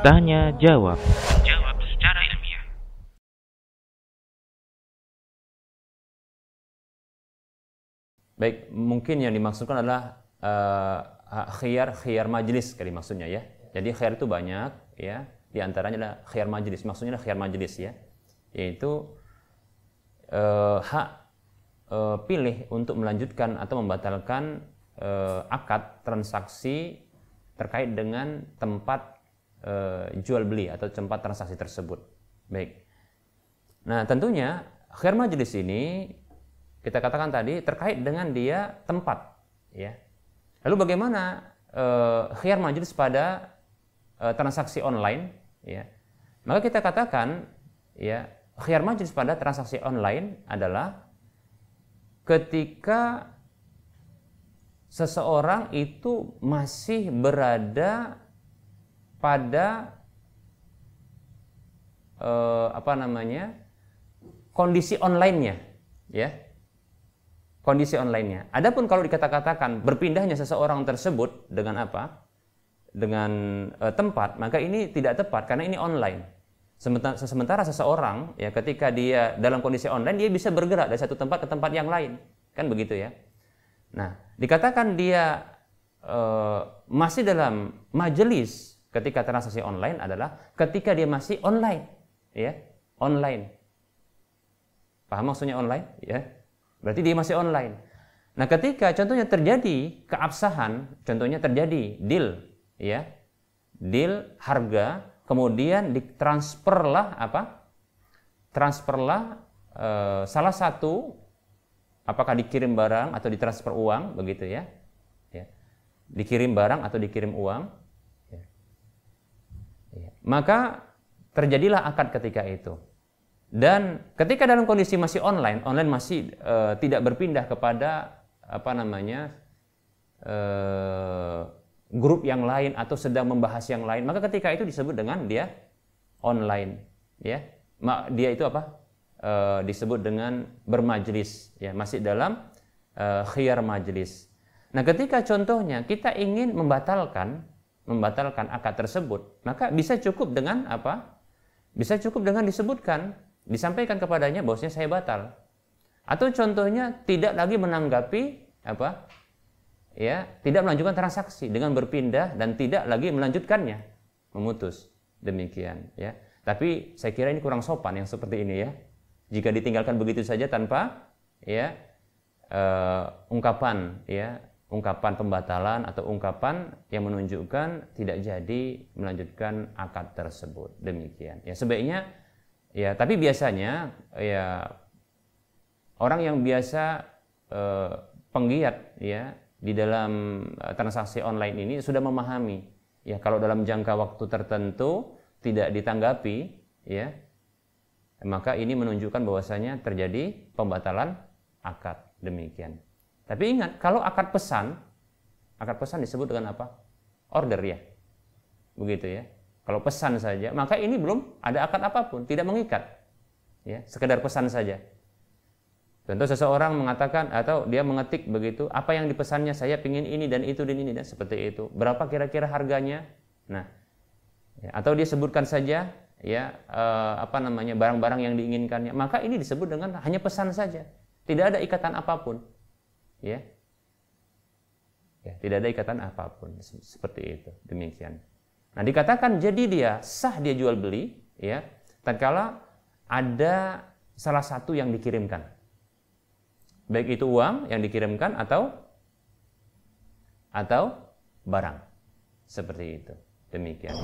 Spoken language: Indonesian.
Tanya jawab. Jawab secara ilmiah. Baik, mungkin yang dimaksudkan adalah uh, khiyar khiyar majelis kali maksudnya ya. Jadi khiyar itu banyak ya. Di antaranya adalah khiyar majelis. Maksudnya adalah khiyar majelis ya. Yaitu uh, hak uh, pilih untuk melanjutkan atau membatalkan uh, akad transaksi terkait dengan tempat uh, jual beli atau tempat transaksi tersebut. Baik. Nah, tentunya khiyar majelis ini kita katakan tadi terkait dengan dia tempat ya lalu bagaimana uh, khiyar majelis pada uh, transaksi online ya maka kita katakan ya khiyar majelis pada transaksi online adalah ketika seseorang itu masih berada pada uh, apa namanya kondisi onlinenya ya kondisi onlinenya. Adapun kalau dikata-katakan berpindahnya seseorang tersebut dengan apa? Dengan e, tempat, maka ini tidak tepat karena ini online. Sementara, sementara seseorang ya ketika dia dalam kondisi online dia bisa bergerak dari satu tempat ke tempat yang lain, kan begitu ya. Nah, dikatakan dia e, masih dalam majelis ketika transaksi online adalah ketika dia masih online, ya, online. Paham maksudnya online, ya? Berarti dia masih online. Nah, ketika contohnya terjadi keabsahan, contohnya terjadi deal, ya, deal harga, kemudian ditransferlah apa? Transferlah e, salah satu, apakah dikirim barang atau ditransfer uang, begitu ya? ya. Dikirim barang atau dikirim uang, ya. Ya. maka terjadilah akad ketika itu. Dan ketika dalam kondisi masih online, online masih uh, tidak berpindah kepada apa namanya uh, grup yang lain atau sedang membahas yang lain, maka ketika itu disebut dengan dia online, ya. Dia itu apa? Uh, disebut dengan bermajlis, ya, masih dalam uh, khiyar majlis. Nah, ketika contohnya kita ingin membatalkan membatalkan akad tersebut, maka bisa cukup dengan apa? Bisa cukup dengan disebutkan disampaikan kepadanya bahwasanya saya batal. Atau contohnya tidak lagi menanggapi apa? Ya, tidak melanjutkan transaksi dengan berpindah dan tidak lagi melanjutkannya, memutus. Demikian, ya. Tapi saya kira ini kurang sopan yang seperti ini ya. Jika ditinggalkan begitu saja tanpa ya uh, ungkapan ya ungkapan pembatalan atau ungkapan yang menunjukkan tidak jadi melanjutkan akad tersebut. Demikian. Ya sebaiknya Ya, tapi biasanya ya orang yang biasa eh, penggiat ya di dalam eh, transaksi online ini sudah memahami ya kalau dalam jangka waktu tertentu tidak ditanggapi ya maka ini menunjukkan bahwasanya terjadi pembatalan akad demikian. Tapi ingat kalau akad pesan akad pesan disebut dengan apa? Order ya. Begitu ya. Kalau pesan saja, maka ini belum ada akad apa pun, tidak mengikat. Ya, sekedar pesan saja. Contoh seseorang mengatakan atau dia mengetik begitu, apa yang dipesannya saya pingin ini dan itu dan ini dan seperti itu. Berapa kira-kira harganya? Nah, ya, atau dia sebutkan saja ya eh, apa namanya barang-barang yang diinginkannya. Maka ini disebut dengan hanya pesan saja, tidak ada ikatan apa pun. Ya, ya tidak ada ikatan apa pun seperti itu. Demikian. Nah, dikatakan jadi dia sah dia jual beli ya, tatkala ada salah satu yang dikirimkan. Baik itu uang yang dikirimkan atau atau barang. Seperti itu. Demikian.